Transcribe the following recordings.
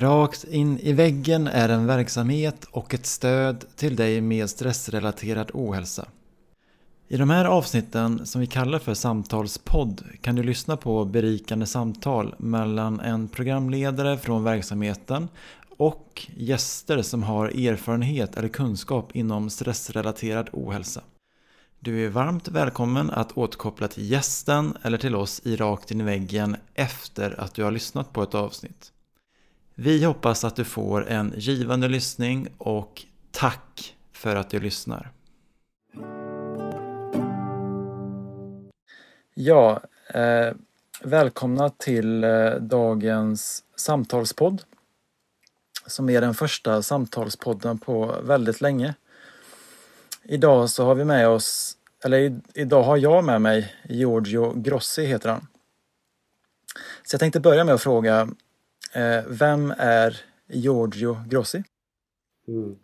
Rakt in i väggen är en verksamhet och ett stöd till dig med stressrelaterad ohälsa. I de här avsnitten som vi kallar för samtalspodd kan du lyssna på berikande samtal mellan en programledare från verksamheten och gäster som har erfarenhet eller kunskap inom stressrelaterad ohälsa. Du är varmt välkommen att återkoppla till gästen eller till oss i Rakt in i väggen efter att du har lyssnat på ett avsnitt. Vi hoppas att du får en givande lyssning och tack för att du lyssnar. Ja, eh, välkomna till eh, dagens samtalspodd som är den första samtalspodden på väldigt länge. Idag så har vi med oss, eller i, idag har jag med mig Giorgio Grossi heter han. Så jag tänkte börja med att fråga, Eh, vem är Giorgio Grossi? Mm.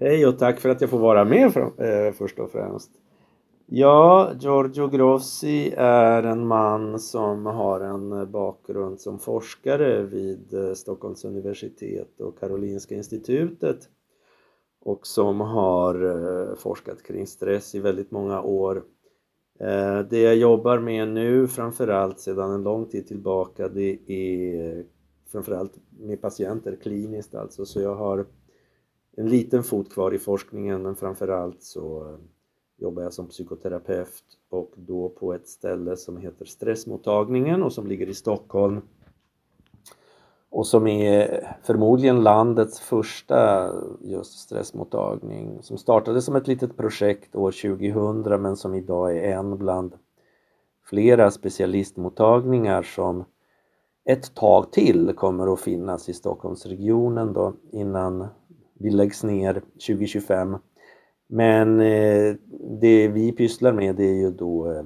Hej och tack för att jag får vara med för, eh, först och främst. Ja, Giorgio Grossi är en man som har en bakgrund som forskare vid eh, Stockholms universitet och Karolinska institutet och som har eh, forskat kring stress i väldigt många år. Det jag jobbar med nu framförallt sedan en lång tid tillbaka det är framförallt med patienter kliniskt alltså. Så jag har en liten fot kvar i forskningen men framförallt så eh, jobbar jag som psykoterapeut och då på ett ställe som heter Stressmottagningen och som ligger i Stockholm. Och som är förmodligen landets första just stressmottagning som startade som ett litet projekt år 2000 men som idag är en bland flera specialistmottagningar som ett tag till kommer att finnas i Stockholmsregionen då innan vi läggs ner 2025. Men eh, det vi pysslar med det är ju då eh,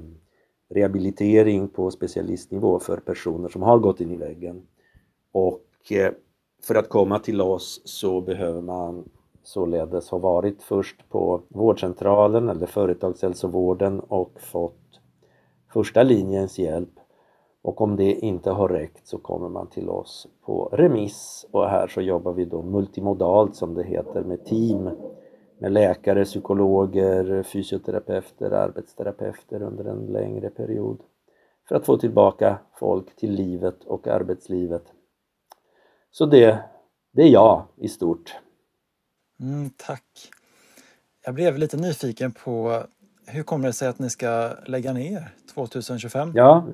rehabilitering på specialistnivå för personer som har gått in i väggen. Och eh, för att komma till oss så behöver man således ha varit först på vårdcentralen eller företagshälsovården och fått första linjens hjälp och om det inte har räckt så kommer man till oss på remiss och här så jobbar vi då multimodalt som det heter med team med läkare, psykologer, fysioterapeuter, arbetsterapeuter under en längre period för att få tillbaka folk till livet och arbetslivet. Så det, det är jag i stort. Mm, tack. Jag blev lite nyfiken på hur kommer det sig att ni ska lägga ner 2025? Ja,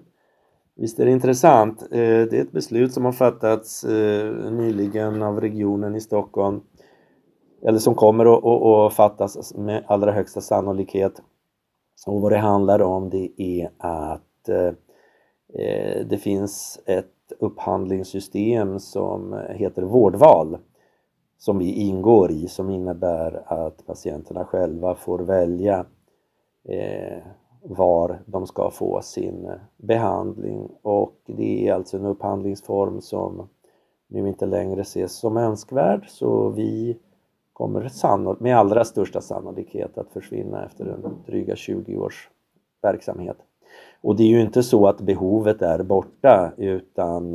visst är det intressant. Eh, det är ett beslut som har fattats eh, nyligen av regionen i Stockholm eller som kommer att, att, fattas med allra högsta sannolikhet. Och vad det handlar om det är att eh, det finns ett upphandlingssystem som heter vårdval som vi ingår i som innebär att patienterna själva får välja var de ska få sin behandling och det är alltså en upphandlingsform som nu inte längre ses som önskvärd så vi kommer med allra största sannolikhet att försvinna efter en dryga 20 års verksamhet. Och det är ju inte så att behovet är borta utan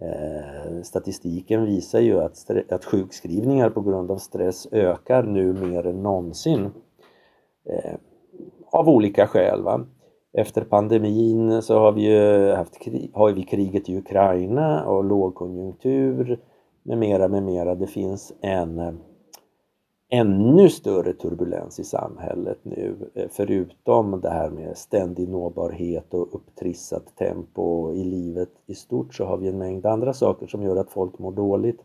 eh, statistiken visar ju att, att sjukskrivningar på grund av stress ökar nu mer än någonsin. Eh, av olika skäl. Va? Efter pandemin så har vi ju haft krig, har vi kriget i Ukraina och lågkonjunktur med mera, med mera. Det finns en ännu större turbulens i samhället nu förutom det här med ständig nåbarhet och upptrissat tempo i livet i stort så har vi en mängd andra saker som gör att folk mår dåligt.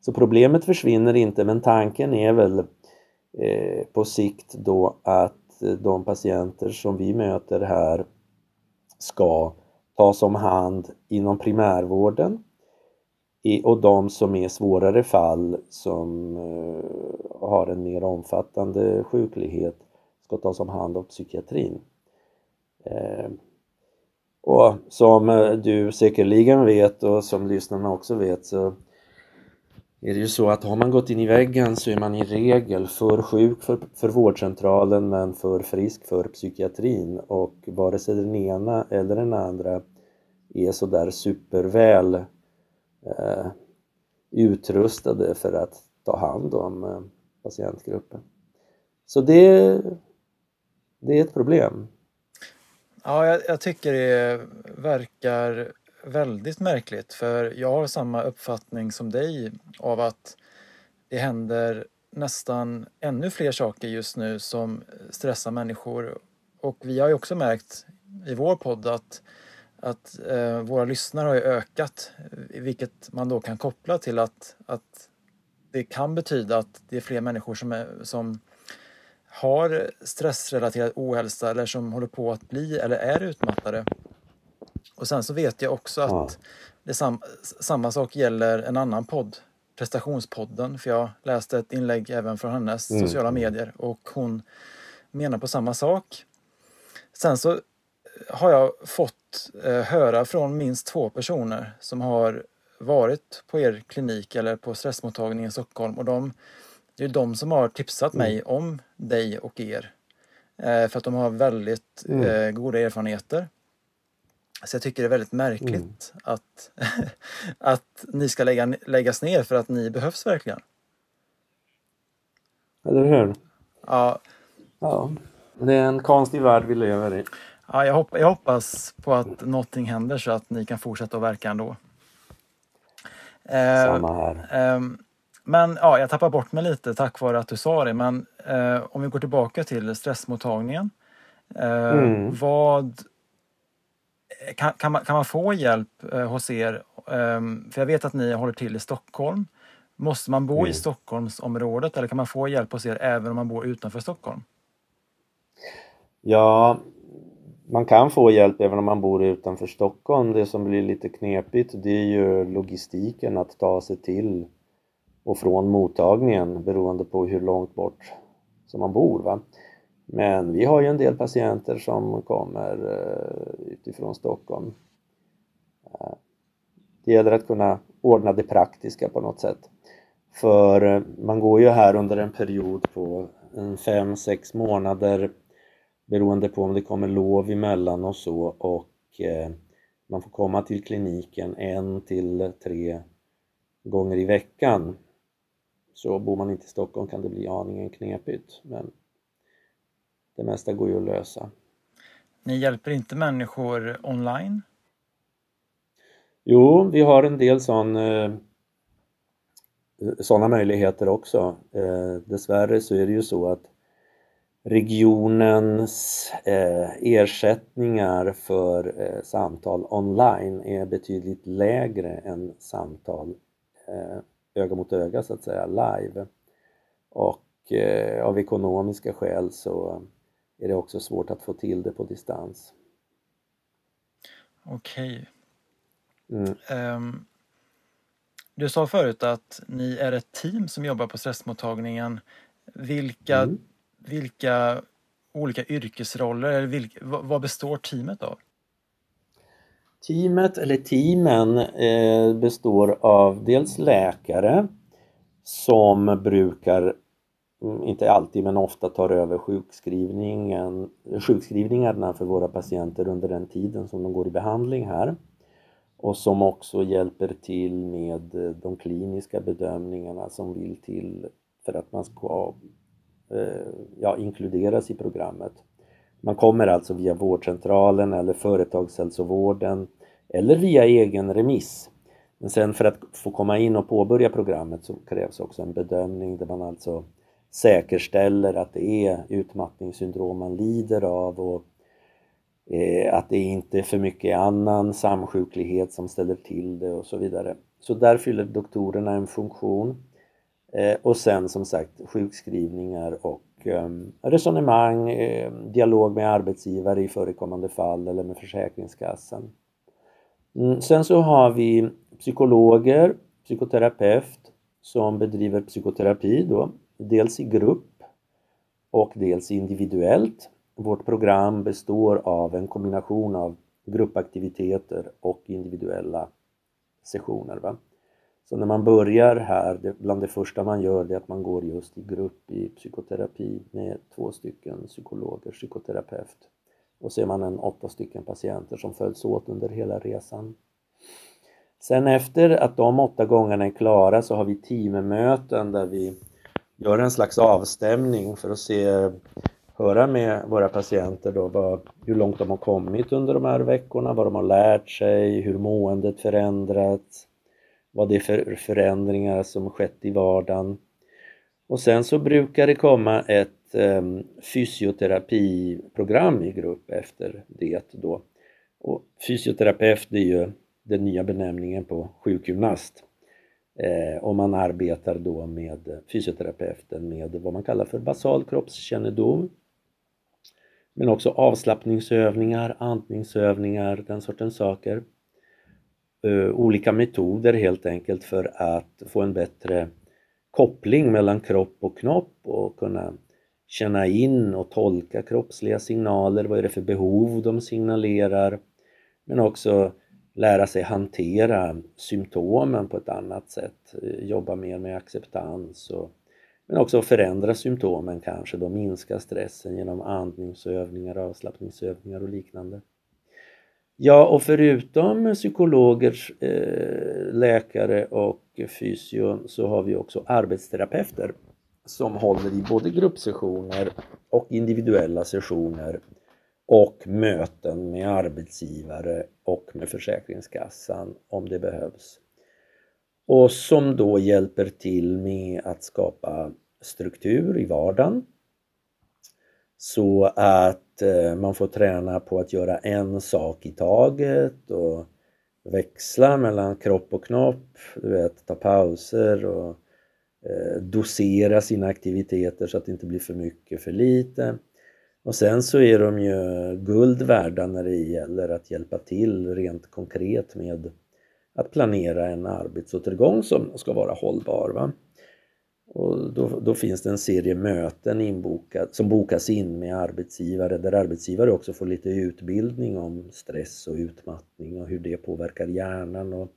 Så problemet försvinner inte men tanken är väl eh, på sikt då att de patienter som vi möter här ska tas om hand inom primärvården och de som är svårare fall som eh, har en mer omfattande sjuklighet ska tas om hand av psykiatrin. Eh, och som eh, du säkerligen vet och som lyssnarna också vet så är det ju så att har man gått in i väggen så är man i regel för sjuk för, för vårdcentralen men för frisk för psykiatrin och vare sig den ena eller den andra är sådär superväl eh, utrustade för att ta hand om eh, patientgruppen. Så det, det är ett problem. Ja, jag, jag, tycker det verkar väldigt märkligt för jag har samma uppfattning som dig av att det händer nästan ännu fler saker just nu som stressar människor. Och vi har ju också märkt i vår podd att, att eh, våra lyssnare har ökat, vilket man då kan koppla till att, att det kan betyda att det är fler människor som, är, som har stressrelaterad ohälsa eller som håller på att bli eller är utmattade. Och sen så vet jag också att ja. det sam, samma sak gäller en annan podd, prestationspodden, för jag läste ett inlägg även från hennes mm. sociala medier och hon menar på samma sak. Sen så har jag fått eh, höra från minst två personer som har varit på er klinik eller på stressmottagningen i Stockholm och de, det är de som har tipsat mig mm. om dig och er. Eh, för att de har väldigt mm. eh, goda erfarenheter. Så jag tycker det är väldigt märkligt mm. att, att ni ska lägga, läggas ner för att ni behövs verkligen. Eller hur? Ja. ja. Det är en konstig värld vi lever i. Ja, jag, hopp, jag hoppas på att någonting händer så att ni kan fortsätta att verka ändå. Eh, Samma här. Eh, men ja, jag tappar bort mig lite tack vare att du sa det. Men eh, om vi går tillbaka till stressmottagningen. Eh, mm. Vad kan, kan, man, kan man få hjälp eh, hos er? Ehm, för jag vet att ni håller till i Stockholm. Måste man bo mm. i Stockholmsområdet eller kan man få hjälp hos er även om man bor utanför Stockholm? Ja, man kan få hjälp även om man bor utanför Stockholm. Det som blir lite knepigt det är ju logistiken att ta sig till och från mottagningen beroende på hur långt bort som man bor. Va? Men vi har ju en del patienter som kommer eh, utifrån Stockholm. Eh, det gäller att kunna ordna det praktiska på något sätt. För eh, man går ju här under en period på en fem, sex månader beroende på om det kommer lov emellan och så och man får komma till kliniken en till tre gånger i veckan. Så bor man inte i Stockholm kan det bli aningen knepigt men det mesta går ju att lösa. Ni hjälper inte människor online? Jo, vi har en del sån, eh, sådana möjligheter också. Eh, dessvärre så är det ju så att regionens eh, ersättningar för samtal online är betydligt lägre än samtal öga mot öga så att säga, live. Och av ekonomiska skäl så är det också svårt att få till det på distans. Okej. Mm. Um, du sa förut att ni är ett team som jobbar på stressmottagningen. Vilka mm vilka olika yrkesroller, eller vilka, vad består teamet av? Teamet, eller teamen, eh, består av dels läkare som brukar, Mm, inte alltid men ofta tar över sjukskrivningen, sjukskrivningarna för våra patienter under den tiden som de går i behandling här och som också hjälper till med eh, de kliniska bedömningarna som vill till för att man ska eh, ja, inkluderas i programmet. Man kommer alltså via vårdcentralen eller företagshälsovården eller via egen remiss. Men sen för att få komma in och påbörja programmet så krävs också en bedömning där man alltså säkerställer att det är utmattningssyndrom man lider av och eh, att det inte är för mycket annan samsjuklighet som ställer till det och så vidare. Så där fyller doktorerna en funktion. Eh, och sen som sagt sjukskrivningar och ehm, resonemang, ehm, dialog med arbetsgivare i förekommande fall eller med Försäkringskassan. Mm, sen så har vi psykologer, psykoterapeut som bedriver psykoterapi då, dels i grupp och dels individuellt. Vårt program består av en kombination av gruppaktiviteter och individuella sessioner. Va? Så när man börjar här, bland det första man gör det är att man går just i grupp i psykoterapi med två stycken psykologer, psykoterapeut. Och så är man en åtta stycken patienter som följs åt under hela resan. Sen efter att de åtta gångerna är klara så har vi teammöten där vi gör en slags avstämning för att se, höra med våra patienter då vad, hur långt de har kommit under de här veckorna, vad de har lärt sig, hur måendet förändrats, vad det är för förändringar som skett i vardagen. Och sen så brukar det komma ett eh, fysioterapiprogram i grupp efter det då. Och fysioterapeut det är ju den nya benämningen på sjukgymnast. Eh, och man arbetar då med fysioterapeuten med vad man kallar för basal kroppskännedom. Men också avslappningsövningar, andningsövningar, den sortens saker. Eh, olika metoder helt enkelt för att få en bättre koppling mellan kropp och knopp och kunna känna in och tolka kroppsliga signaler. Vad är det för behov de signalerar? Men också lära sig hantera symptomen på ett annat sätt, eh, jobba mer med acceptans och, men också förändra symptomen kanske, då minska stressen genom andningsövningar, avslappningsövningar och liknande. Ja, och förutom psykologer, eh, läkare och fysion så har vi också arbetsterapeuter som håller i både gruppsessioner och individuella sessioner och möten med arbetsgivare och med Försäkringskassan om det behövs. Och som då hjälper till med att skapa struktur i vardagen så att eh, man får träna på att göra en sak i taget och växla mellan kropp och knopp, du vet, ta pauser och eh, dosera sina aktiviteter så att det inte blir för mycket, för lite. Och sen så är de ju guld värda när det gäller att hjälpa till rent konkret med att planera en arbetsåtergång som ska vara hållbar. Va? Och då, då, finns det en serie möten inbokad, som bokas in med arbetsgivare där arbetsgivare också får lite utbildning om stress och utmattning och hur det påverkar hjärnan och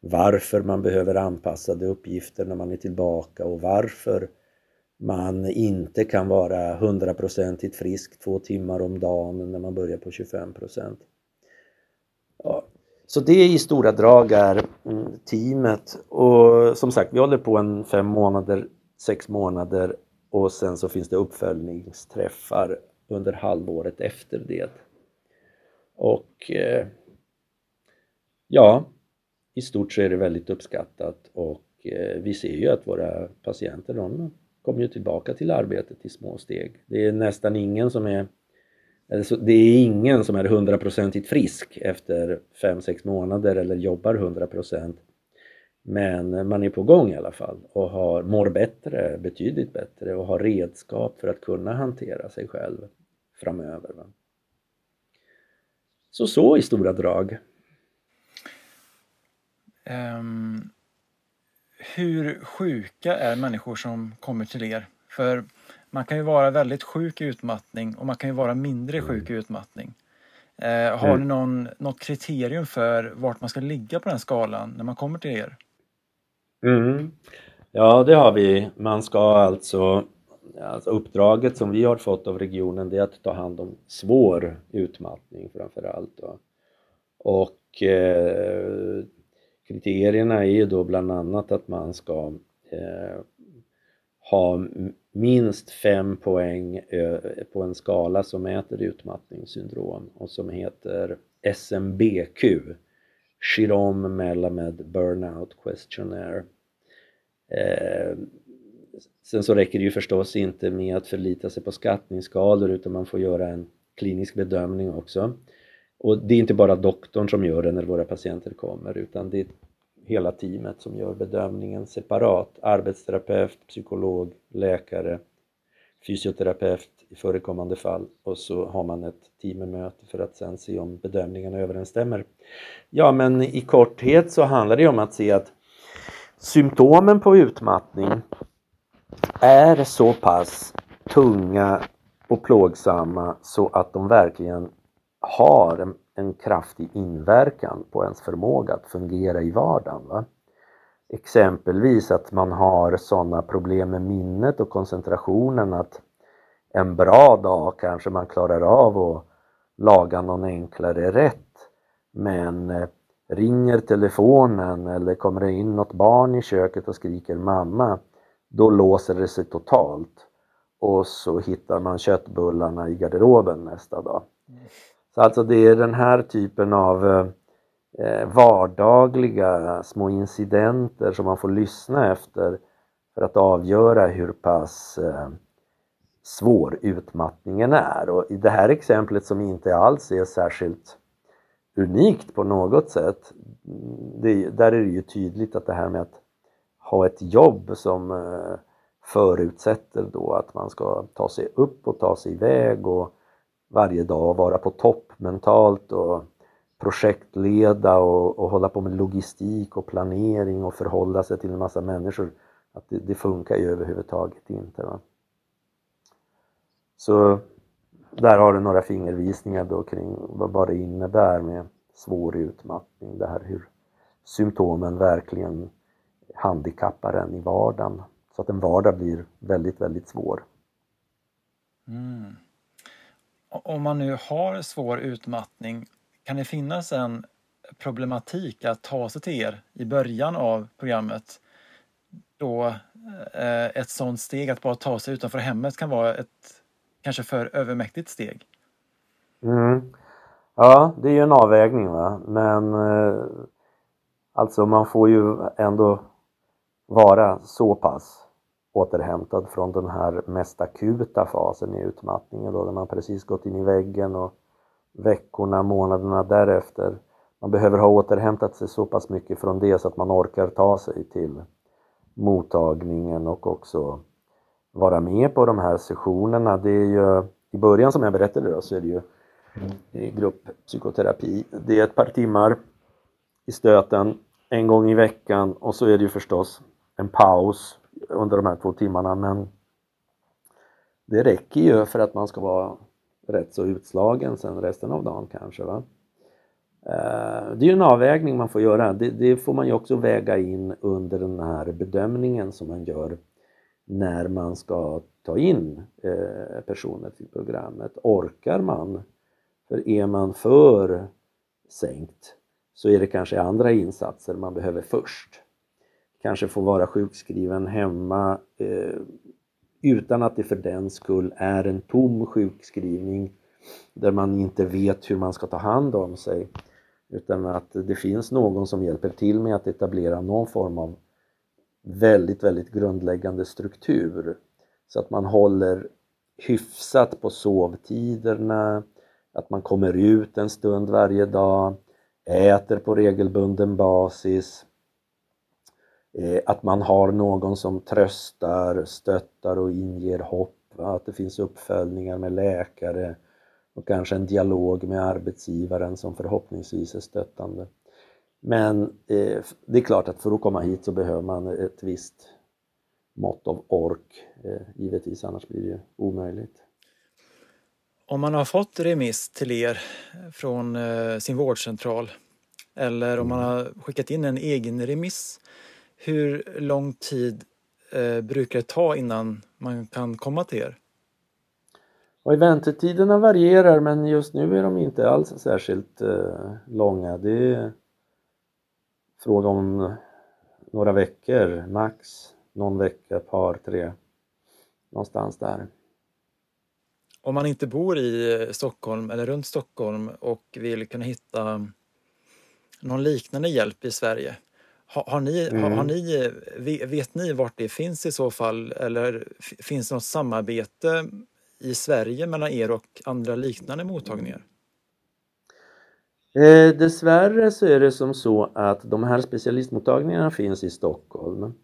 varför man behöver anpassade uppgifter när man är tillbaka och varför man inte kan vara hundraprocentigt frisk två timmar om dagen när man börjar på 25 Ja. Så det i stora drag är mm, teamet och som sagt vi håller på en fem månader, sex månader och sen så finns det uppföljningsträffar under halvåret efter det. Och eh, ja, i stort så är det väldigt uppskattat och eh, vi ser ju att våra patienter de kommer ju tillbaka till arbetet i små steg. Det är nästan ingen som är alltså det är ingen som är hundraprocentigt frisk efter 5-6 månader eller jobbar 100% men man är på gång i alla fall och har, mår bättre, betydligt bättre och har redskap för att kunna hantera sig själv framöver. Va? Så så i stora drag. Um, hur sjuka är människor som kommer till er? För man kan ju vara väldigt sjuk i utmattning och man kan ju vara mindre sjuk i utmattning. Eh, har mm. ni någon, något kriterium för vart man ska ligga på den skalan när man kommer till er? Mm. Ja, det har vi. Man ska alltså, alltså uppdraget som vi har fått av regionen det är att ta hand om svår utmattning framför allt. Då. Och eh, Kriterierna är ju då bland annat att man ska eh, ha minst fem poäng eh, på en skala som mäter utmattningssyndrom och som heter SMBQ Chirom Melamed Burnout Questionnaire. Eh, sen så räcker det ju förstås inte med att förlita sig på skattningsskalor utan man får göra en klinisk bedömning också. Och det är inte bara doktorn som gör det när våra patienter kommer utan det är hela teamet som gör bedömningen separat. Arbetsterapeut, psykolog, läkare, fysioterapeut i förekommande fall och så har man ett teammöte för att sen se om bedömningarna överensstämmer. Ja men i korthet så handlar det om att se att symptomen på utmattning är så pass tunga och plågsamma så att de verkligen har en, en kraftig inverkan på ens förmåga att fungera i vardagen. Va? Exempelvis att man har sådana problem med minnet och koncentrationen att en bra dag kanske man klarar av att laga någon enklare rätt men eh, ringer telefonen eller kommer det in något barn i köket och skriker mamma, då låser det sig totalt. Och så hittar man köttbullarna i garderoben nästa dag. Så alltså det är den här typen av eh, eh, vardagliga små incidenter som man får lyssna efter för att avgöra hur pass eh, svår utmattningen är. Och i det här exemplet som inte alls är särskilt unikt på något sätt, det, där är det ju tydligt att det här med att ha ett jobb som förutsätter då att man ska ta sig upp och ta sig iväg och varje dag vara på topp mentalt och projektleda och, och hålla på med logistik och planering och förhålla sig till en massa människor. Att det, det funkar ju överhuvudtaget inte. Va? Så där har du några fingervisningar då kring vad det innebär med svår utmattning. Det här hur symptomen verkligen handikappar en i vardagen. Så att en vardag blir väldigt, väldigt svår. Mm. Om man nu har svår utmattning, kan det finnas en problematik att ta sig till er i början av programmet? Då eh, ett sådant steg att bara ta sig utanför hemmet kan vara ett kanske för övermäktigt steg? Mm. Ja, det är ju en avvägning va, men eh, alltså man får ju ändå vara så pass återhämtad från den här mest akuta fasen i utmattningen då, när man precis gått in i väggen och veckorna, månaderna därefter. Man behöver ha återhämtat sig så pass mycket från det så att man orkar ta sig till mottagningen och också vara med på de här sessionerna. Det är ju, I början som jag berättade då, så är det ju grupppsykoterapi. Det är ett par timmar i stöten en gång i veckan och så är det ju förstås en paus under de här två timmarna men det räcker ju för att man ska vara rätt så utslagen sen resten av dagen kanske. Va? Eh, det är ju en avvägning man får göra. Det, det, får man ju också väga in under den här bedömningen som man gör när man ska ta in eh, personer till programmet. Orkar man? För är man för sänkt så är det kanske andra insatser man behöver först kanske får vara sjukskriven hemma eh, utan att det för den skull är en tom sjukskrivning där man inte vet hur man ska ta hand om sig utan att det finns någon som hjälper till med att etablera någon form av väldigt, väldigt grundläggande struktur. Så att man håller hyfsat på sovtiderna, att man kommer ut en stund varje dag, äter på regelbunden basis, att man har någon som tröstar, stöttar och inger hopp. Att det finns uppföljningar med läkare och kanske en dialog med arbetsgivaren som förhoppningsvis är stöttande. Men eh, det är klart att för att komma hit så behöver man ett visst mått av ork, eh, givetvis, annars blir det omöjligt. Om man har fått remiss till er från sin vårdcentral eller om man har skickat in en egen remiss hur lång tid eh, brukar det ta innan man kan komma till er? Och väntetiderna varierar men just nu är de inte alls särskilt eh, långa. Det är fråga om några veckor max, någon vecka, par, tre, någonstans där. Om man inte bor i eh, Stockholm eller runt Stockholm och vill kunna hitta någon liknande hjälp i Sverige, har, har ni, mm. har, har, ni, vet ni vart det finns i så fall eller finns det något samarbete i Sverige mellan er och andra liknande mottagningar? Eh, dessvärre så är det som så att de här specialistmottagningarna finns i Stockholm.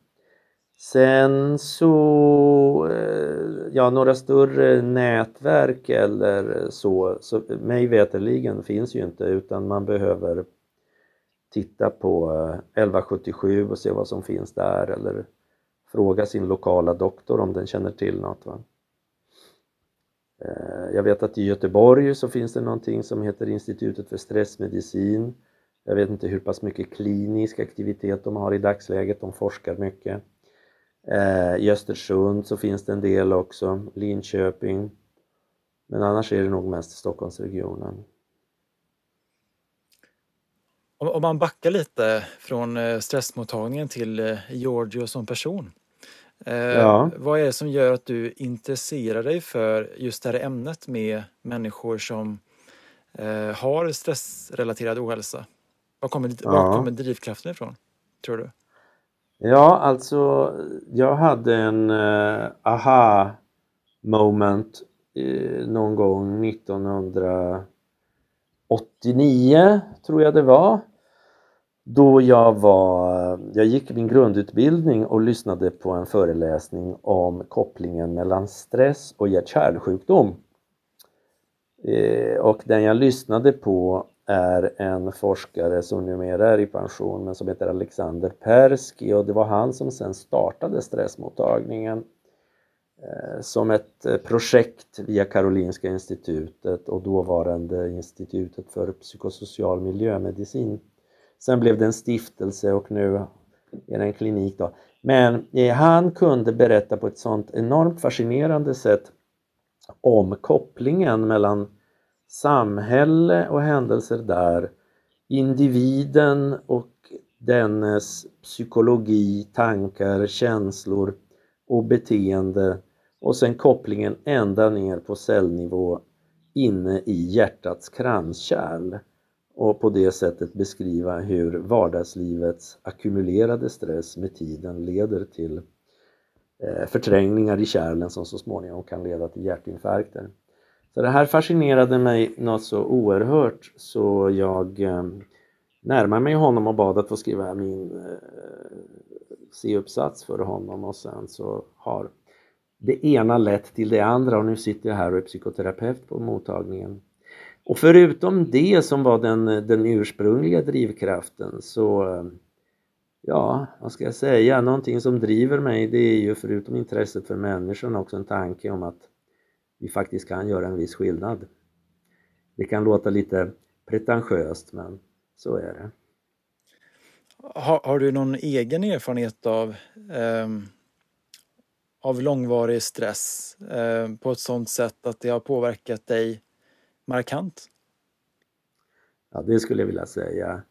Sen så, eh, ja några större nätverk eller så, så mig veterligen finns ju inte utan man behöver titta på eh, 1177 och se vad som finns där eller fråga sin lokala doktor om den känner till något. Va? Eh, jag vet att i Göteborg så finns det någonting som heter Institutet för stressmedicin. Jag vet inte hur pass mycket klinisk aktivitet de har i dagsläget, de forskar mycket. Eh, I Östersund så finns det en del också, Linköping. Men annars är det nog mest Stockholmsregionen. Om man backar lite från eh, stressmottagningen till eh, Giorgio som person. Eh, ja. Vad är det som gör att du intresserar dig för just det här ämnet med människor som har stressrelaterad ohälsa? Var kommer, ja. var kommer drivkraften ifrån, tror du? Ja, alltså jag hade en uh, aha moment uh, någon gång 1989 tror jag det var då jag var, jag gick min grundutbildning och lyssnade på en föreläsning om kopplingen mellan stress och hjärt-kärlsjukdom. Eh, och den jag lyssnade på är en forskare som numera är i pension men som heter Alexander Persky och det var han som sen startade stressmottagningen eh, som ett eh, projekt via Karolinska institutet och dåvarande institutet för psykosocial miljömedicin Sen blev det en stiftelse och nu är det en klinik då. Men eh, han kunde berätta på ett sånt enormt fascinerande sätt om kopplingen mellan samhälle och händelser där, individen och dennes psykologi, tankar, känslor och beteende och sen kopplingen ända ner på cellnivå inne i hjärtats kranskärl och på det sättet beskriva hur vardagslivets ackumulerade stress med tiden leder till eh, förträngningar i kärlen som så småningom kan leda till hjärtinfarkter. Så det här fascinerade mig något så oerhört så jag eh, närmade mig honom och bad att få skriva min eh, C-uppsats för honom och sen så har det ena lett till det andra och nu sitter jag här och är psykoterapeut på mottagningen. Och förutom det som var den, den ursprungliga drivkraften så ja, vad ska jag säga, någonting som driver mig det är ju förutom intresset för människan också en tanke om att vi faktiskt kan göra en viss skillnad. Det kan låta lite pretentiöst men så är det. Har, har du någon egen erfarenhet av, eh, av långvarig stress eh, på ett sådant sätt att det har påverkat dig markant? Ja, det skulle jag vilja säga.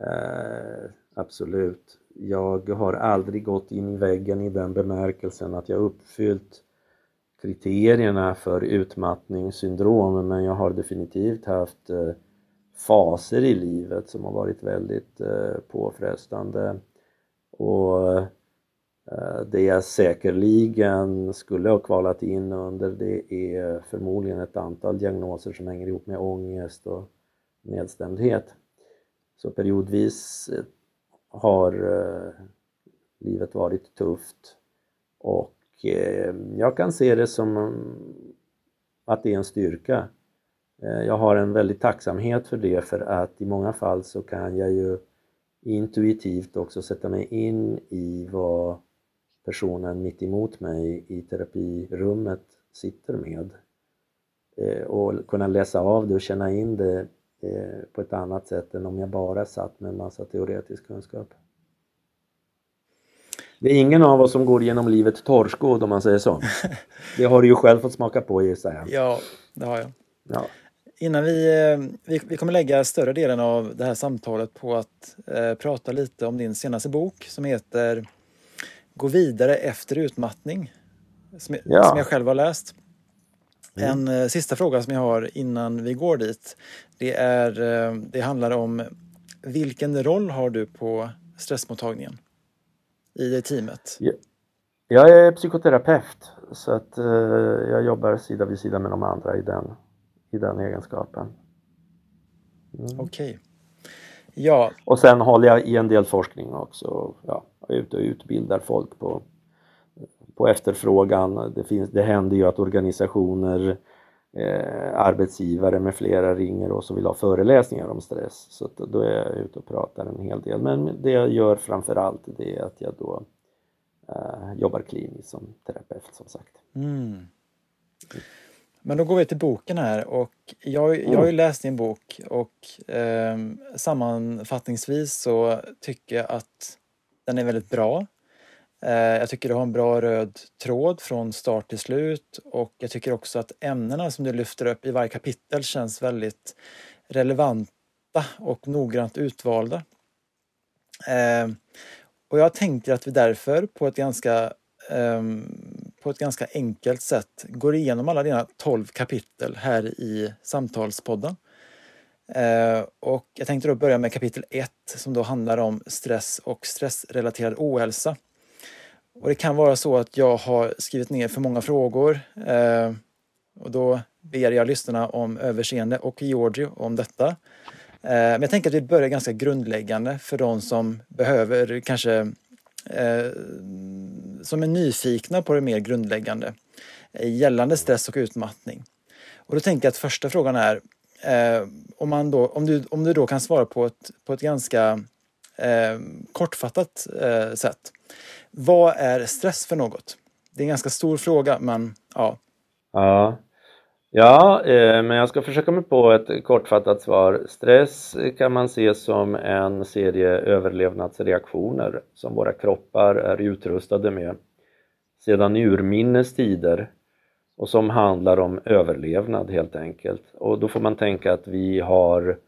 Eh, absolut. Jag har aldrig gått in i väggen i den bemärkelsen att jag uppfyllt kriterierna för utmattningssyndrom men jag har definitivt haft eh, faser i livet som har varit väldigt eh, påfrestande och eh, Eh, det jag säkerligen skulle ha kvalat in under det är förmodligen ett antal diagnoser som hänger ihop med ångest och nedstämdhet. Så periodvis eh, har eh, livet varit tufft och jag kan se det som mm, att det är en styrka. Jag har en väldig tacksamhet för det för att i många fall så kan jag ju intuitivt också sätta mig in i vad personen mitt emot mig i terapirummet sitter med eh, och kunna läsa av det och känna in det eh, på ett annat sätt än om jag bara satt med en massa teoretisk kunskap. Det är ingen av oss som går genom livet torrskodd om man säger så. Det har du ju själv fått smaka på gissar jag. Ja, det har jag. Ja. Innan vi, eh, vi, vi kommer lägga större delen av det här samtalet på att eh, prata lite om din senaste bok som heter gå vidare efter utmattning. Som, ja. som jag själv har läst. Mm. En eh, sista fråga som jag har innan vi går dit. Det, är, eh, det handlar om vilken roll har du på stressmottagningen? I det teamet? Ja. Jag är psykoterapeut så att eh, jag jobbar sida vid sida med de andra i den, i den egenskapen. Mm. Okej. Okay. Ja. Och sen håller jag i en del forskning också. Ja, jag är ute och utbildar folk på, på efterfrågan. Det, finns, det händer ju att organisationer, eh, arbetsgivare med flera ringer och så vill ha föreläsningar om stress. Så då är jag ute och pratar en hel del. Men det jag gör framförallt det är att jag då eh, jobbar kliniskt som terapeut som sagt. Mm. Men då går vi till boken här och jag, jag har ju läst din bok och eh, sammanfattningsvis så tycker jag att den är väldigt bra. Eh, jag tycker du har en bra röd tråd från start till slut och jag tycker också att ämnena som du lyfter upp i varje kapitel känns väldigt relevanta och noggrant utvalda. Eh, och jag tänker att vi därför på ett ganska ehm, på ett ganska enkelt sätt går igenom alla dina 12 kapitel här i Samtalspodden. Eh, och jag tänkte då börja med kapitel 1 som då handlar om stress och stressrelaterad ohälsa. Och det kan vara så att jag har skrivit ner för många frågor eh, och då ber jag lyssnarna om överseende och Giorgio om detta. Eh, men jag tänker att vi börjar ganska grundläggande för de som behöver kanske eh, som är nyfikna på det mer grundläggande eh, gällande stress och utmattning. Och då tänker jag att första frågan är eh, om, man då, om, du, om du då kan svara på ett, på ett ganska eh, kortfattat sätt. Vad är stress för något? Det är en ganska stor fråga, men ja. Ja, ja eh, men jag ska försöka mig på ett kortfattat svar. Stress kan man se som en serie överlevnadsreaktioner som våra kroppar är utrustade med sedan urminnes tider och som handlar om överlevnad helt enkelt. Och då får man tänka att vi har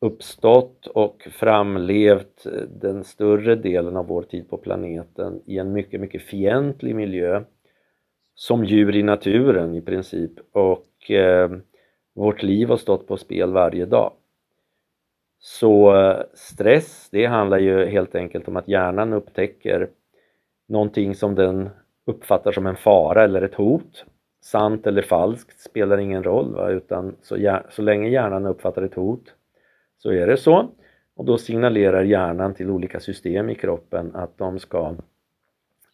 uppstått och framlevt den större delen av vår tid på planeten i en mycket, mycket fientlig miljö som djur i naturen i princip och eh, vårt liv har stått på spel varje dag. Så eh, stress, det handlar ju helt enkelt om att hjärnan upptäcker någonting som den uppfattar som en fara eller ett hot. Sant eller falskt spelar ingen roll, va? utan så, så länge hjärnan uppfattar ett hot så är det så. Och då signalerar hjärnan till olika system i kroppen att de ska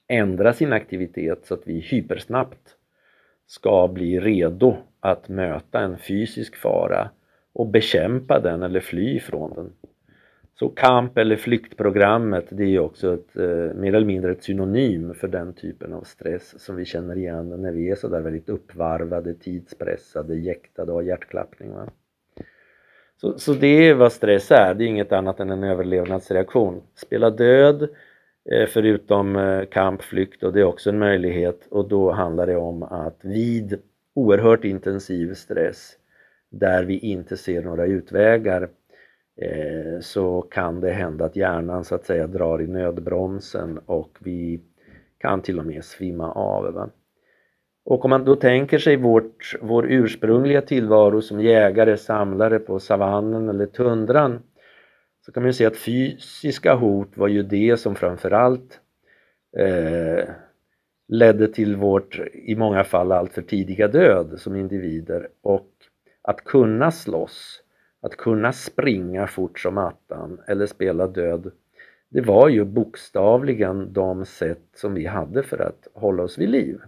ändra sin aktivitet så att vi hypersnabbt ska bli redo att möta en fysisk fara och bekämpa den eller fly från den. Så kamp eller flyktprogrammet det är också ett, eh, mer eller mindre ett synonym för den typen av stress som vi känner igen när vi är sådär väldigt uppvarvade, tidspressade, jäktade och har hjärtklappning. Va? Så, så det är vad stress är, det är inget annat än en överlevnadsreaktion. Spela död, Eh, förutom eh, kamp, flykt och det är också en möjlighet och då handlar det om att vid oerhört intensiv stress där vi inte ser några utvägar eh, så kan det hända att hjärnan så att säga drar i nödbromsen och vi kan till och med svimma av. Va? Och om man då tänker sig vårt, vår ursprungliga tillvaro som jägare, samlare på savannen eller tundran så kan man ju se att fysiska hot var ju det som framförallt eh, ledde till vårt, i många fall, alltför tidiga död som individer och att kunna slåss, att kunna springa fort som attan eller spela död det var ju bokstavligen de sätt som vi hade för att hålla oss vid liv.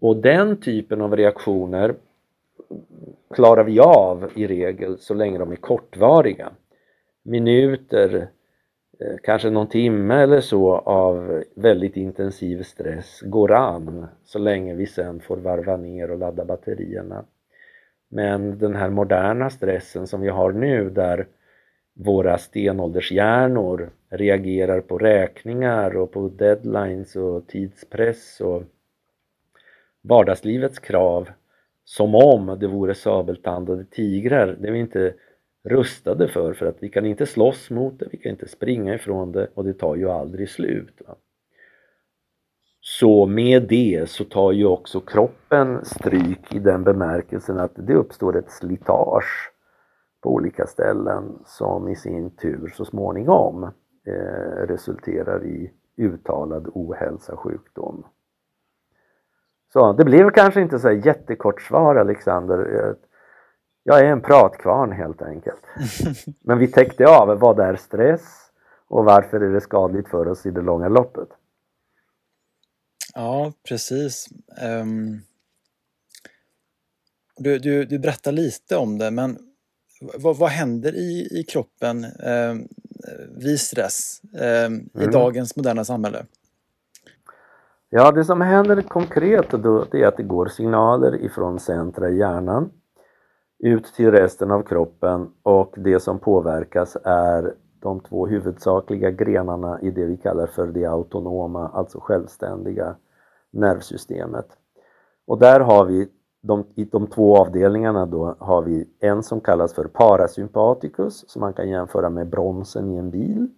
Och den typen av reaktioner klarar vi av i regel så länge de är kortvariga. Minuter, eh, kanske någon timme eller så av väldigt intensiv stress går an så länge vi sen får varva ner och ladda batterierna. Men den här moderna stressen som vi har nu där våra stenåldershjärnor reagerar på räkningar och på deadlines och tidspress och vardagslivets krav som om det vore sabeltandade tigrar. Det är vi inte rustade för, för att vi kan inte slåss mot det, vi kan inte springa ifrån det och det tar ju aldrig slut. Va? Så med det så tar ju också kroppen stryk i den bemärkelsen att det uppstår ett slitage på olika ställen som i sin tur så småningom eh, resulterar i uttalad ohälsa, sjukdom. Så det blev kanske inte så jättekort svar Alexander. Eh, jag är en pratkvarn helt enkelt. Men vi täckte av vad är stress och varför är det skadligt för oss i det långa loppet. Ja, precis. Um, du, du, du berättar lite om det, men vad, vad händer i, i kroppen um, vid stress um, i mm. dagens moderna samhälle? Ja, det som händer konkret då, det är att det går signaler ifrån centra i hjärnan ut till resten av kroppen och det som påverkas är de två huvudsakliga grenarna i det vi kallar för det autonoma, alltså självständiga nervsystemet. Och där har vi de, I de två avdelningarna då har vi en som kallas för parasympaticus som man kan jämföra med bromsen i en bil.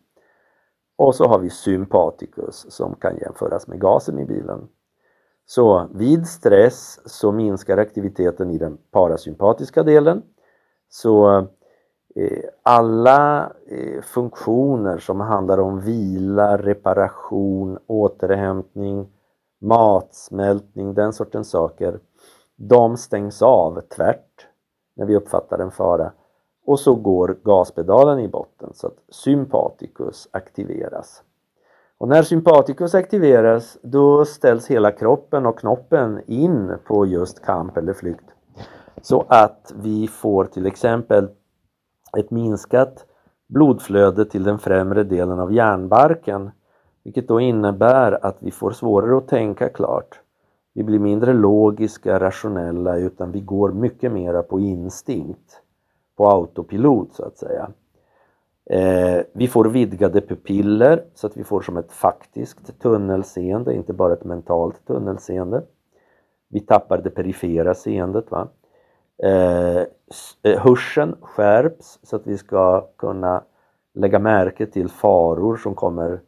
Och så har vi sympaticus som kan jämföras med gasen i bilen. Så vid stress så minskar aktiviteten i den parasympatiska delen. Så eh, alla eh, funktioner som handlar om vila, reparation, återhämtning, matsmältning, den sortens saker, de stängs av tvärt när vi uppfattar en fara och så går gaspedalen i botten så att sympaticus aktiveras. Och när sympaticus aktiveras då ställs hela kroppen och knoppen in på just kamp eller flykt. Så att vi får till exempel ett minskat blodflöde till den främre delen av hjärnbarken vilket då innebär att vi får svårare att tänka klart. Vi blir mindre logiska, rationella utan vi går mycket mera på instinkt, på autopilot så att säga. Eh, vi får vidgade pupiller så att vi får som ett faktiskt tunnelseende, inte bara ett mentalt tunnelseende. Vi tappar det perifera seendet. Va? Eh, eh, hörseln skärps så att vi ska kunna lägga märke till faror som kommer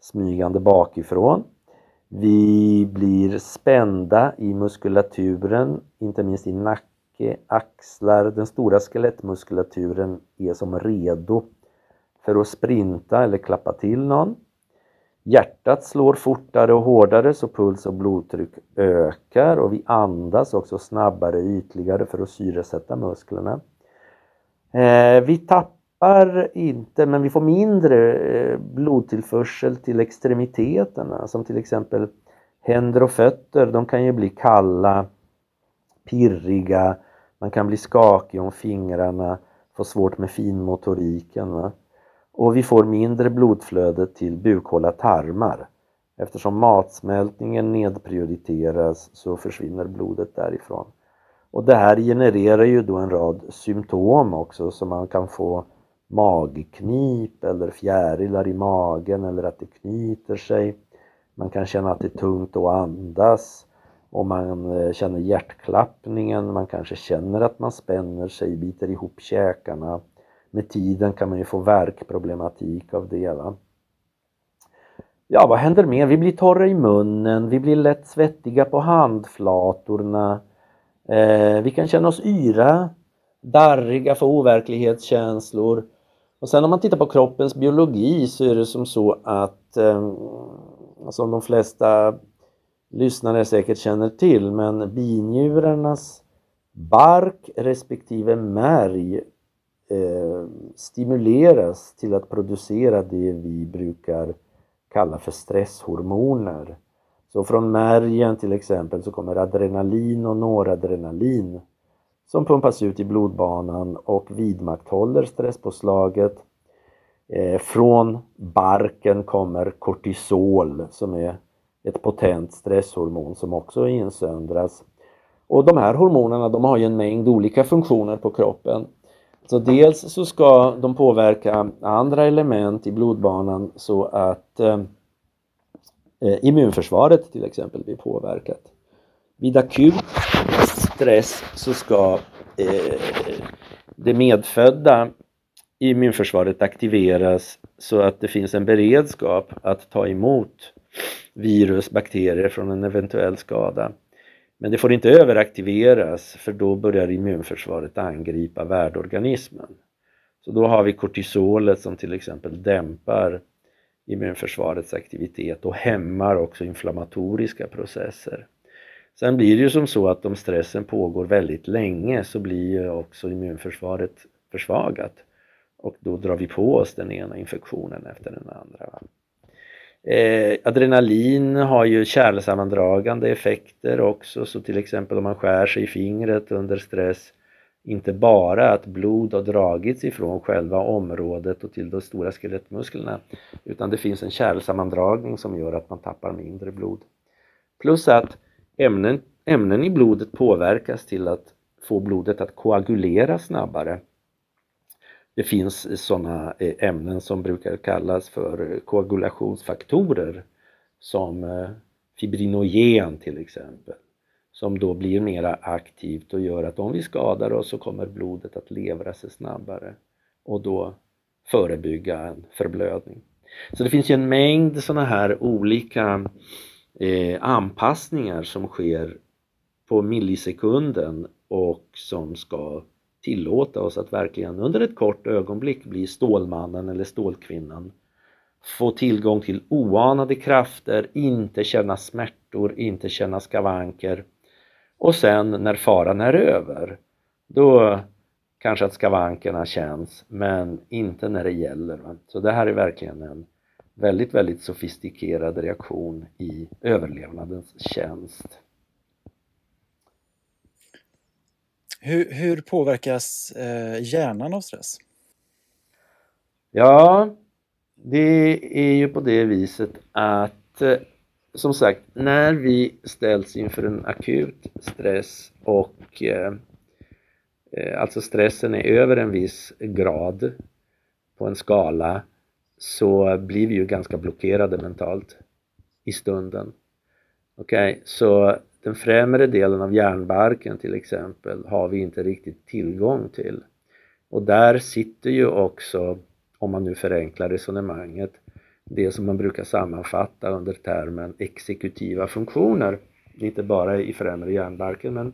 smygande bakifrån. Vi blir spända i muskulaturen, inte minst i nacke, axlar. Den stora skelettmuskulaturen är som redo för att sprinta eller klappa till någon. Hjärtat slår fortare och hårdare så puls och blodtryck ökar och vi andas också snabbare och ytligare för att syresätta musklerna. Eh, vi tappar inte, men vi får mindre eh, blodtillförsel till extremiteterna som till exempel händer och fötter. De kan ju bli kalla, pirriga, man kan bli skakig om fingrarna, få svårt med finmotoriken. Va? Och vi får mindre blodflöde till bukhåla tarmar. Eftersom matsmältningen nedprioriteras så försvinner blodet därifrån. Och det här genererar ju då en rad symptom också så man kan få magknip eller fjärilar i magen eller att det knyter sig. Man kan känna att det är tungt att andas och man eh, känner hjärtklappningen, man kanske känner att man spänner sig, biter ihop käkarna med tiden kan man ju få värkproblematik av det. Va? Ja, vad händer mer? Vi blir torra i munnen, vi blir lätt svettiga på handflatorna. Eh, vi kan känna oss yra, darriga, få overklighetskänslor. Och sen om man tittar på kroppens biologi så är det som så att, eh, som de flesta lyssnare säkert känner till, men binjurarnas bark respektive märg eh, stimuleras till att producera det vi brukar kalla för stresshormoner. Så från märgen till exempel så kommer adrenalin och noradrenalin som pumpas ut i blodbanan och vidmakthåller stresspåslaget. Eh, från barken kommer kortisol som är ett potent stresshormon som också insöndras. Och de här hormonerna de har ju en mängd olika funktioner på kroppen. Så dels så ska de påverka andra element i blodbanan så att eh, eh, immunförsvaret till exempel blir påverkat. Vid akut stress så ska eh, det medfödda immunförsvaret aktiveras så att det finns en beredskap att ta emot virus, bakterier från en eventuell skada. Men det får inte överaktiveras för då börjar immunförsvaret angripa värdorganismen. Så då har vi kortisolet som till exempel dämpar immunförsvarets aktivitet och hämmar också inflammatoriska processer. Sen blir det ju som så att om stressen pågår väldigt länge så blir ju också immunförsvaret försvagat och då drar vi på oss den ena infektionen efter den andra. Eh, adrenalin har ju kärlsammandragande effekter också så till exempel om man skär sig i fingret under stress inte bara att blod har dragits ifrån själva området och till de stora skelettmusklerna utan det finns en kärlsammandragning som gör att man tappar mindre blod. Plus att ämnen, ämnen i blodet påverkas till att få blodet att koagulera snabbare det finns sådana eh, ämnen som brukar kallas för koagulationsfaktorer som eh, fibrinogen till exempel som då blir mera aktivt och gör att om vi skadar oss så kommer blodet att levra sig snabbare och då förebygga en förblödning. Så det finns ju en mängd sådana här olika eh, anpassningar som sker på millisekunden och som ska tillåta oss att verkligen under ett kort ögonblick bli Stålmannen eller Stålkvinnan. Få tillgång till oanade krafter, inte känna smärtor, inte känna skavanker. Och sen när faran är över, då kanske att skavankerna känns, men inte när det gäller. Så det här är verkligen en väldigt, väldigt sofistikerad reaktion i överlevnadens tjänst. Hur, hur påverkas eh, hjärnan av stress? Ja, det är ju på det viset att eh, som sagt, när vi ställs inför en akut stress och eh, eh alltså stressen är över en viss grad på en skala så blir vi ju ganska blockerade mentalt i stunden. Okej, okay, så den främre delen av hjärnbarken till exempel har vi inte riktigt tillgång till. Och där sitter ju också, om man nu förenklar resonemanget, det som man brukar sammanfatta under termen exekutiva funktioner. Inte bara i främre hjärnbarken men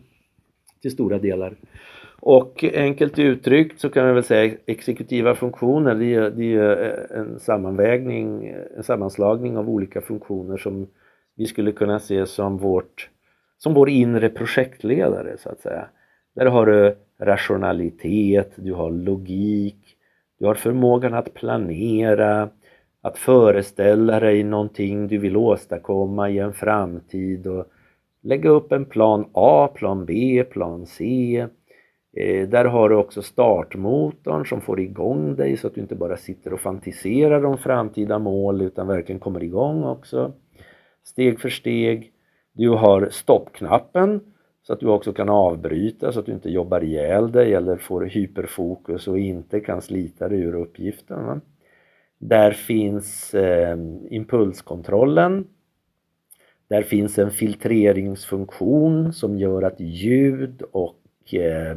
till stora delar. Och enkelt uttryckt så kan man väl säga exekutiva funktioner det är, det är en sammanvägning, en sammanslagning av olika funktioner som vi skulle kunna se som vårt som vår inre projektledare så att säga. Där har du rationalitet, du har logik, du har förmågan att planera, att föreställa dig någonting du vill åstadkomma i en framtid och lägga upp en plan A, plan B, plan C. Eh, där har du också startmotorn som får igång dig så att du inte bara sitter och fantiserar om framtida mål utan verkligen kommer igång också. Steg för steg. Du har stoppknappen så att du också kan avbryta så att du inte jobbar ihjäl dig eller får hyperfokus och inte kan slita dig ur uppgiften. Va? Där finns eh, impulskontrollen. Där finns en filtreringsfunktion som gör att ljud och eh,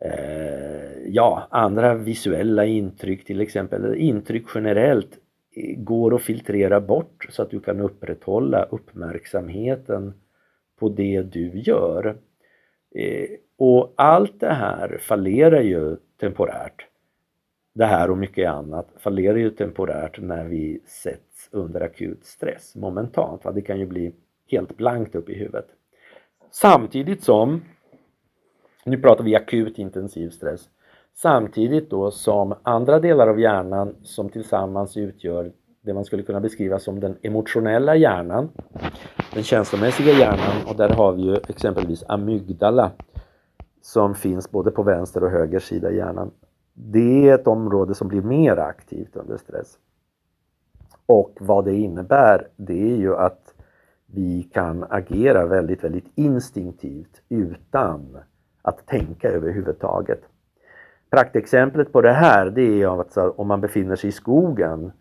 eh, ja, andra visuella intryck till exempel, intryck generellt går att filtrera bort så att du kan upprätthålla uppmärksamheten på det du gör. Eh, och allt det här fallerar ju temporärt. Det här och mycket annat fallerar ju temporärt när vi sätts under akut stress momentant. Det kan ju bli helt blankt upp i huvudet. Samtidigt som, nu pratar vi akut intensiv stress, Samtidigt då som andra delar av hjärnan som tillsammans utgör det man skulle kunna beskriva som den emotionella hjärnan, den känslomässiga hjärnan och där har vi ju exempelvis amygdala som finns både på vänster och höger sida i hjärnan. Det är ett område som blir mer aktivt under stress. Och vad det innebär det är ju att vi kan agera väldigt, väldigt instinktivt utan att tänka överhuvudtaget. Praktexemplet på det här det är att om man befinner sig i skogen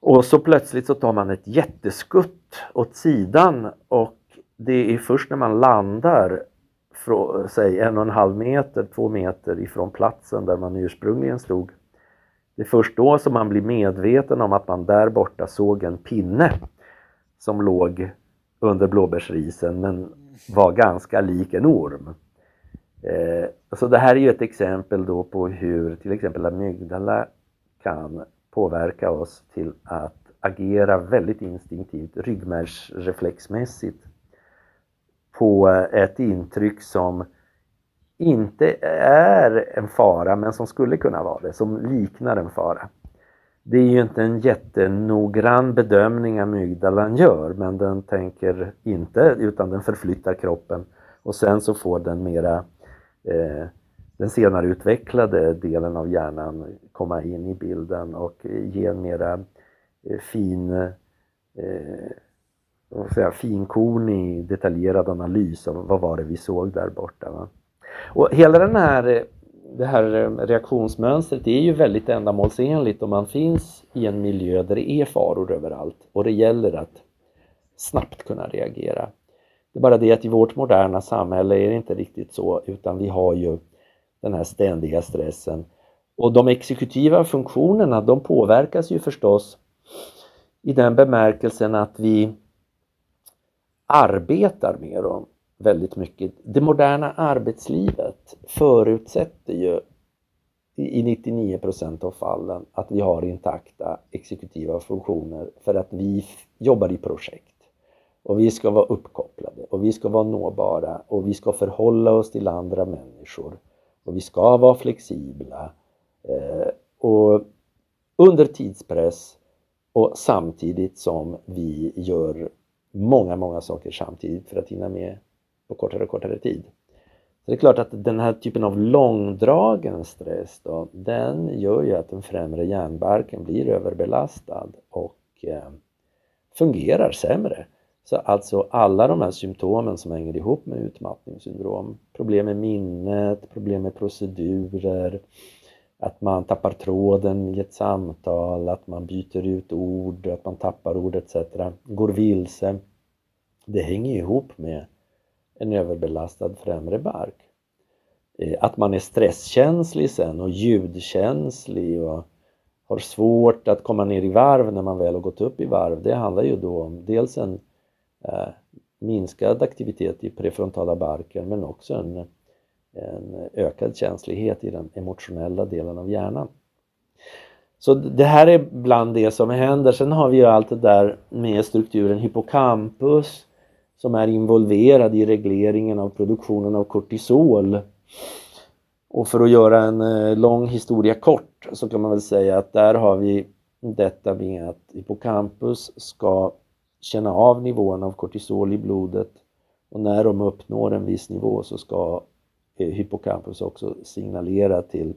och så plötsligt så tar man ett jätteskutt åt sidan och det är först när man landar från, säg en och en halv meter, två meter ifrån platsen där man ursprungligen stod. Det är först då som man blir medveten om att man där borta såg en pinne som låg under blåbärsrisen men var ganska lik en orm. Eh, så det här är ju ett exempel då på hur till exempel amygdala kan påverka oss till att agera väldigt instinktivt, ryggmärgsreflexmässigt på ett intryck som inte är en fara men som skulle kunna vara det, som liknar en fara. Det är ju inte en jättenoggrann bedömning amygdalan gör men den tänker inte utan den förflyttar kroppen och sen så får den mera Eh, den senare utvecklade delen av hjärnan komma in i bilden och ge en mera eh, fin, eh, vad säga, finkornig, detaljerad analys av vad var det vi såg där borta. Va? Och hela den här, eh, det här reaktionsmönstret är ju väldigt ändamålsenligt om man finns i en miljö där det är faror överallt och det gäller att snabbt kunna reagera. Det är bara det att i vårt moderna samhälle är det inte riktigt så utan vi har ju den här ständiga stressen. Och de exekutiva funktionerna de påverkas ju förstås i den bemärkelsen att vi arbetar med dem väldigt mycket. Det moderna arbetslivet förutsätter ju i 99 procent av fallen att vi har intakta exekutiva funktioner för att vi jobbar i projekt. Och vi ska vara uppkopplade och vi ska vara nåbara och vi ska förhålla oss till andra människor. Och vi ska vara flexibla. Eh, och under tidspress och samtidigt som vi gör många, många saker samtidigt för att hinna med på kortare och kortare tid. Så det är klart att den här typen av långdragen stress då, den gör ju att den främre hjärnbarken blir överbelastad och eh, fungerar sämre. Så alltså alla de här symptomen som hänger ihop med utmattningssyndrom, problem med minnet, problem med procedurer, att man tappar tråden i ett samtal, att man byter ut ord, att man tappar ord etc. Går vilse. Det hänger ihop med en överbelastad främre bark. Eh, att man är stresskänslig sen och ljudkänslig och har svårt att komma ner i varv när man väl har gått upp i varv. Det handlar ju då om dels en Eh, minskad aktivitet i prefrontala barken men också en, en ökad känslighet i den emotionella delen av hjärnan. Så det här är bland det som händer. Sen har vi ju allt det där med strukturen hippocampus som är involverad i regleringen av produktionen av kortisol. Och för att göra en eh, lång historia kort så kan man väl säga att där har vi detta med att hippocampus ska känna av nivån av kortisol i blodet och när de uppnår en viss nivå så ska eh, hippocampus också signalera till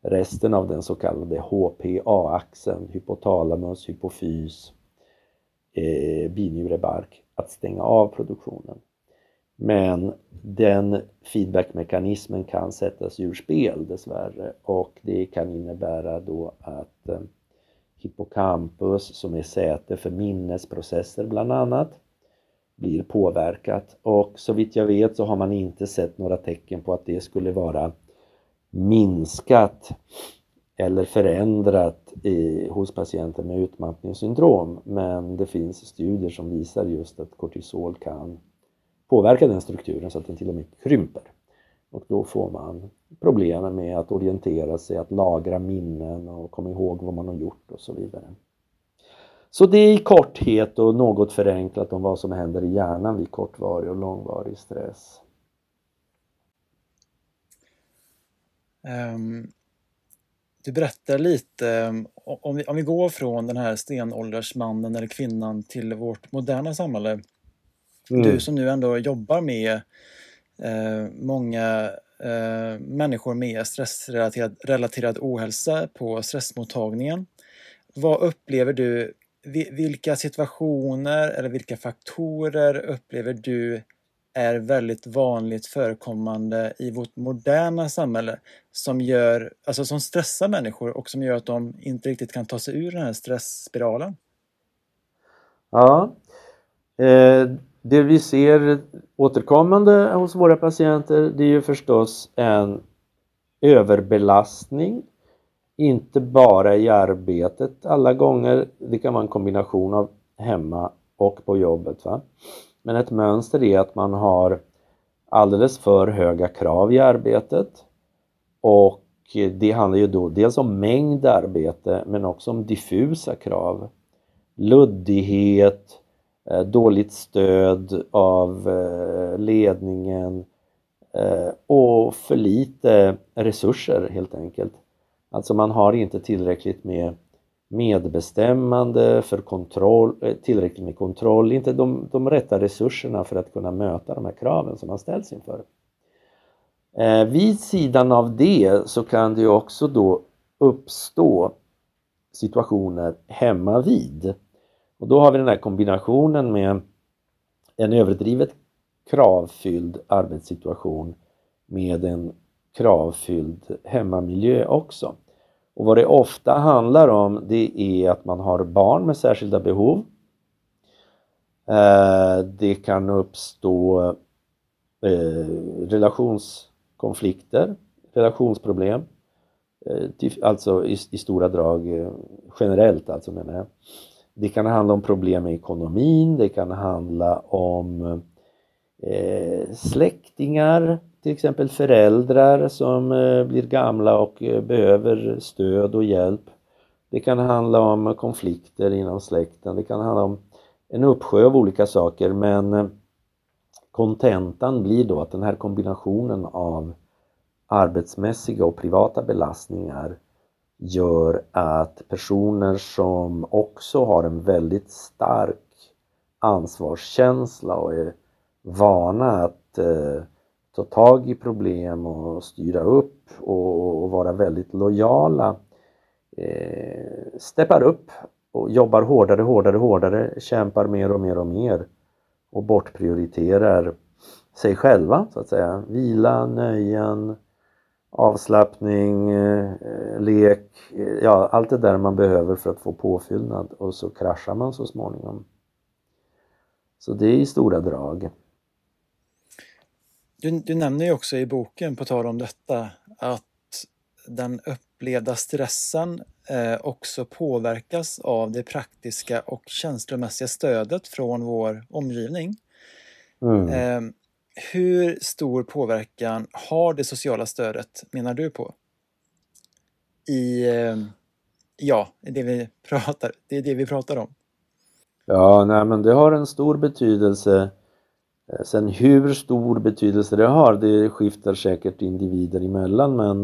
resten av den så kallade HPA-axeln, hypotalamus, hypofys, eh, binjurebark, att stänga av produktionen. Men den feedbackmekanismen kan sättas ur spel dessvärre och det kan innebära då att eh, hippocampus som är säte för minnesprocesser bland annat blir påverkat och så vitt jag vet så har man inte sett några tecken på att det skulle vara minskat eller förändrat i, hos patienter med utmattningssyndrom men det finns studier som visar just att kortisol kan påverka den strukturen så att den till och med krymper. Och då får man problem med att orientera sig, att lagra minnen och komma ihåg vad man har gjort och så vidare. Så det är i korthet och något förenklat om vad som händer i hjärnan vid kortvarig och långvarig stress. Um, du berättar lite, om vi, om vi går från den här stenåldersmannen eller kvinnan till vårt moderna samhälle. Mm. Du som nu ändå jobbar med eh, många eh, människor med stressrelaterad relaterad ohälsa på stressmottagningen. Vad upplever du, vilka situationer eller vilka faktorer upplever du är väldigt vanligt förekommande i vårt moderna samhälle som gör, alltså som stressar människor och som gör att de inte riktigt kan ta sig ur den här stressspiralen? Ja, eh, det vi ser återkommande hos våra patienter det är ju förstås en överbelastning inte bara i arbetet alla gånger, det kan vara en kombination av hemma och på jobbet. Va? Men ett mönster är att man har alldeles för höga krav i arbetet och det handlar ju då dels om mängd arbete men också om diffusa krav. Luddighet, eh, Eh, dåligt stöd av eh, ledningen eh, och för lite resurser helt enkelt. Alltså man har inte tillräckligt med medbestämmande, för kontroll, tillräckligt med kontroll, inte de, de rätta resurserna för att kunna möta de här kraven som man ställs inför. Eh, vid sidan av det så kan det ju också då uppstå situationer hemma vid. Och då har vi den här kombinationen med en överdrivet kravfylld arbetssituation med en kravfylld hemmamiljö också. Och vad det ofta handlar om det är att man har barn med särskilda behov. Eh, det kan uppstå eh, relationskonflikter, relationsproblem. Eh, alltså i stora drag generellt alltså menar jag. Det kan handla om problem med ekonomin, det kan handla om eh, släktingar, till exempel föräldrar som eh, blir gamla och eh, behöver stöd och hjälp. Det kan handla om konflikter inom släkten, det kan handla om en uppsjö av olika saker men eh, kontentan blir då att den här kombinationen av arbetsmässiga och privata belastningar gör att personer som också har en väldigt stark ansvarskänsla och är vana att eh, ta tag i problem och styra upp och, och vara väldigt lojala eh, steppar upp och jobbar hårdare, hårdare, hårdare, kämpar mer och mer och mer och bortprioriterar sig själva så att säga. Vila, nöjen, avslappning, eh, lek, eh, ja allt det där man behöver för att få påfyllnad och så kraschar man så småningom. Så det är i stora drag. Du, du nämner ju också i boken, på tal om detta, att den upplevda stressen eh, också påverkas av det praktiska och känslomässiga stödet från vår omgivning. Mm. Eh, hur stor påverkan har det sociala stödet, menar du på? I, ehm, ja, det vi pratar, det är det vi pratar om. Ja, nej men det har en stor betydelse. Eh, sen hur stor betydelse det har, det skiftar säkert individer emellan men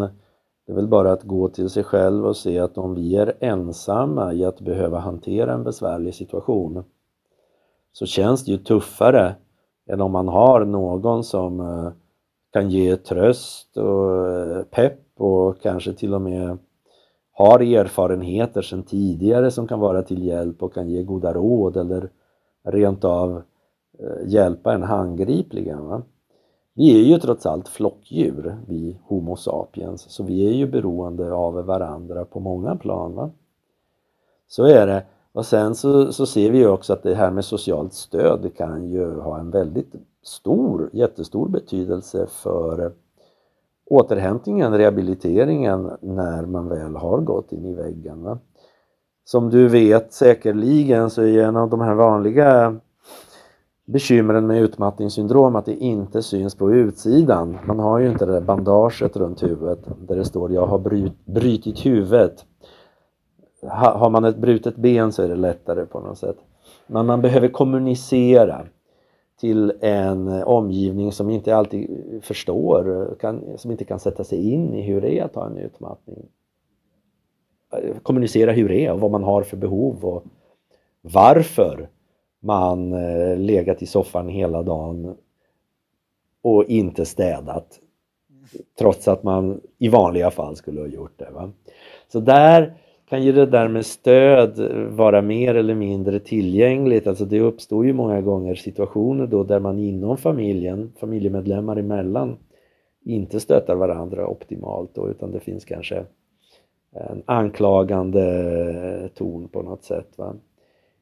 det är väl bara att gå till sig själv och se att om vi är ensamma i att behöva hantera en besvärlig situation så känns det ju tuffare än om man har någon som eh, kan ge tröst och eh, pepp och kanske till och med har erfarenheter sedan tidigare som kan vara till hjälp och kan ge goda råd eller rent av eh, hjälpa en handgripligen. Va? Vi är ju trots allt flockdjur, vi Homo sapiens, så vi är ju beroende av varandra på många plan. Va? Så är det. Och sen så, så ser vi ju också att det här med socialt stöd det kan ju ha en väldigt stor, jättestor betydelse för återhämtningen, rehabiliteringen när man väl har gått in i väggen. Va? Som du vet säkerligen så är en av de här vanliga bekymren med utmattningssyndrom att det inte syns på utsidan. Man har ju inte det där bandaget runt huvudet där det står jag har bryt, brytit huvudet. Har man ett brutet ben så är det lättare på något sätt. Men man behöver kommunicera till en omgivning som inte alltid förstår, kan, som inte kan sätta sig in i hur det är att ha en utmattning. Kommunicera hur det är och vad man har för behov och varför man eh, legat i soffan hela dagen och inte städat trots att man i vanliga fall skulle ha gjort det. Va? Så där kan ju det där med stöd vara mer eller mindre tillgängligt. Alltså det uppstår ju många gånger situationer då där man inom familjen, familjemedlemmar emellan, inte stöttar varandra optimalt då, utan det finns kanske en anklagande ton på något sätt. Va?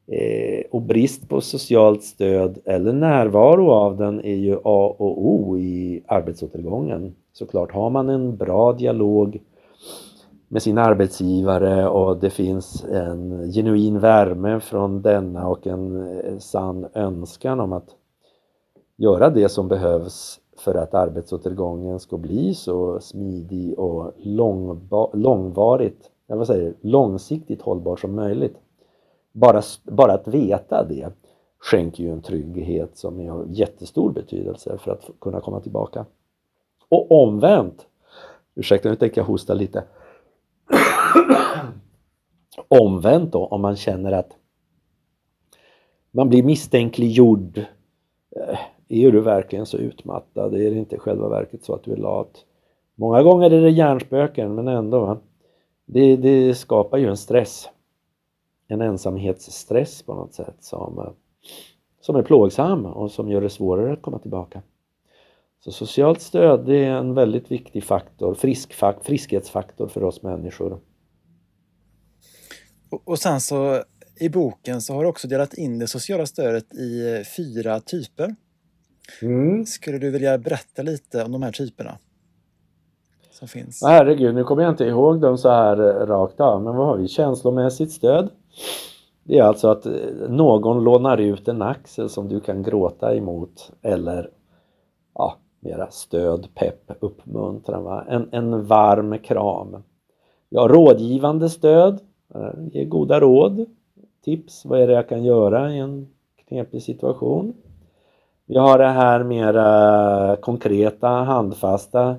Eh, och brist på socialt stöd eller närvaro av den är ju A och O i arbetsåtergången. Såklart, har man en bra dialog med sin arbetsgivare och det finns en genuin värme från denna och en eh, sann önskan om att göra det som behövs för att arbetsåtergången ska bli så smidig och långvarigt, jag vad säger, långsiktigt hållbar som möjligt. Bara, bara att veta det skänker ju en trygghet som är av jättestor betydelse för att kunna komma tillbaka. Och omvänt, ursäkta nu tänker jag hosta lite omvänt då om man känner att man blir misstänkliggjord. Eh, är du verkligen så utmattad? Är det inte själva verket så att du är lat? Många gånger är det hjärnspöken men ändå. Det, det skapar ju en stress en ensamhetsstress på något sätt som, eh, som är plågsam och som gör det svårare att komma tillbaka. Så socialt stöd det är en väldigt viktig faktor, frisk, friskhetsfaktor för oss människor. Och, och sen så i boken så har du också delat in det sociala stödet i fyra typer. Mm. Skulle du vilja berätta lite om de här typerna? Som finns? Herregud, nu kommer jag inte ihåg dem så här rakt av. Men vad har vi? Känslomässigt stöd. Det är alltså att någon lånar ut en axel som du kan gråta emot eller ja, mera stöd, pepp, uppmuntran. Va? En, en varm kram. Ja, rådgivande stöd, eh, Eh, ge goda råd, tips, vad är det jag kan göra i en knepig situation. Vi har det här mera eh, konkreta, handfasta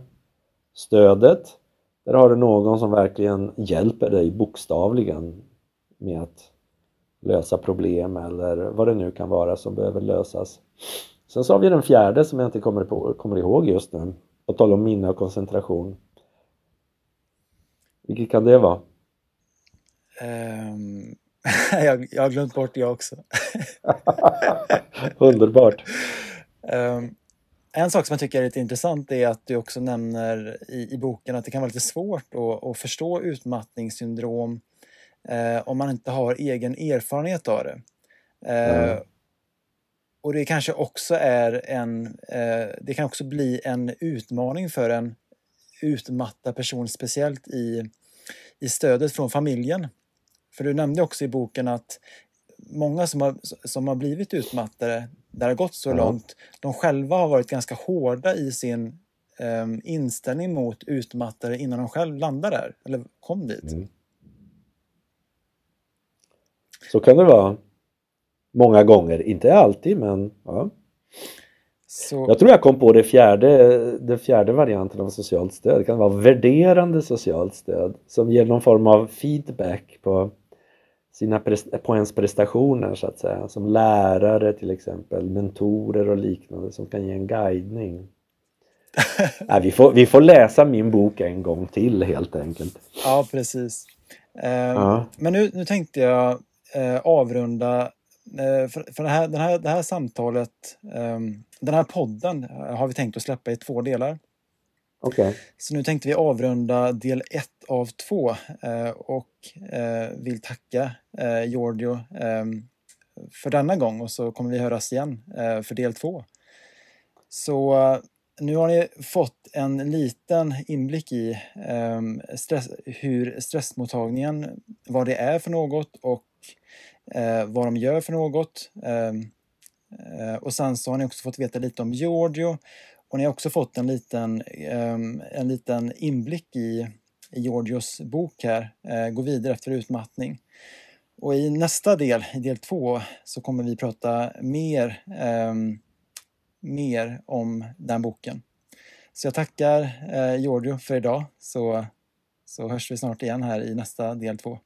stödet. Där har du någon som verkligen hjälper dig bokstavligen med att lösa problem eller vad det nu kan vara som behöver lösas. Sen så har vi den fjärde som jag inte kommer, på, kommer ihåg just nu. På tal om minne och koncentration. Vilket kan det vara? Um, jag, jag har glömt bort det också. Underbart. Um, en sak som jag tycker är lite intressant är att du också nämner i, i boken att det kan vara lite svårt att, att förstå utmattningssyndrom eh, om man inte har egen erfarenhet av det. Eh, mm. Och det kanske också är en, eh, det kan också bli en utmaning för en utmattad person, speciellt i, i stödet från familjen. För du nämnde också i boken att många som har, som har blivit utmattade, där det har gått så mm. långt, de själva har varit ganska hårda i sin um, inställning mot utmattade innan de själv landade där, eller kom dit. Mm. Så kan det vara. Många gånger, inte alltid men ja. Så... Jag tror jag kom på det fjärde, den fjärde varianten av socialt stöd. Det kan vara värderande socialt stöd som ger någon form av feedback på, sina på ens prestationer så att säga. Som lärare till exempel, mentorer och liknande som kan ge en guidning. Nej, vi, får, vi får läsa min bok en gång till helt enkelt. Ja, precis. Eh, ja. Men nu, nu tänkte jag eh, avrunda Eh, för, för det, här, den här, det här samtalet, um, den här podden har vi tänkt att släppa i två delar. Okay. Så nu tänkte vi avrunda del ett av två eh, och eh, vill tacka uh, Giorgio för denna gång och så kommer vi höras igen för del två. Så nu har ni fått en liten inblick i stress, hur stressmottagningen, vad det är för något och eh, vad de gör för något. Eh, och sen så har ni också fått veta lite om Giorgio och ni har också fått en liten, ehm, en liten inblick i, i Georgios bok här, eh, Gå vidare efter utmattning. Och i nästa del, i del två, så kommer vi prata mer, eh, mer om den boken. Så jag tackar eh, Giorgio för idag så, så hörs vi snart igen här i nästa del två.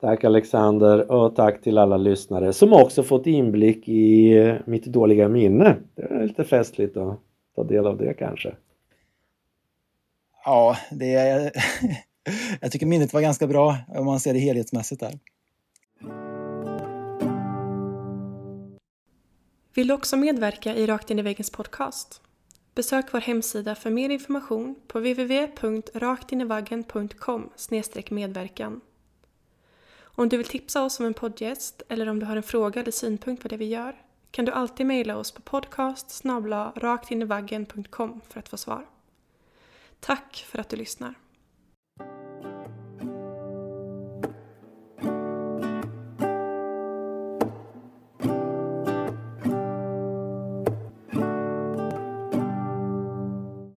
Tack Alexander och tack till alla lyssnare som också fått inblick i mitt dåliga minne. Det är lite festligt Då ta del av det kanske. Ja, det är... jag tycker minnet var ganska bra om man ser det helhetsmässigt där. Vill du också medverka i Rakt in i väggens podcast? Besök vår hemsida för mer information på www.raktinivaggen.com medverkan. Om du vill tipsa oss om en poddgäst eller om du har en fråga eller synpunkt på det vi gör kan du alltid mejla oss på podcast raktinivaggen.com för att få svar. Tack för att du lyssnar.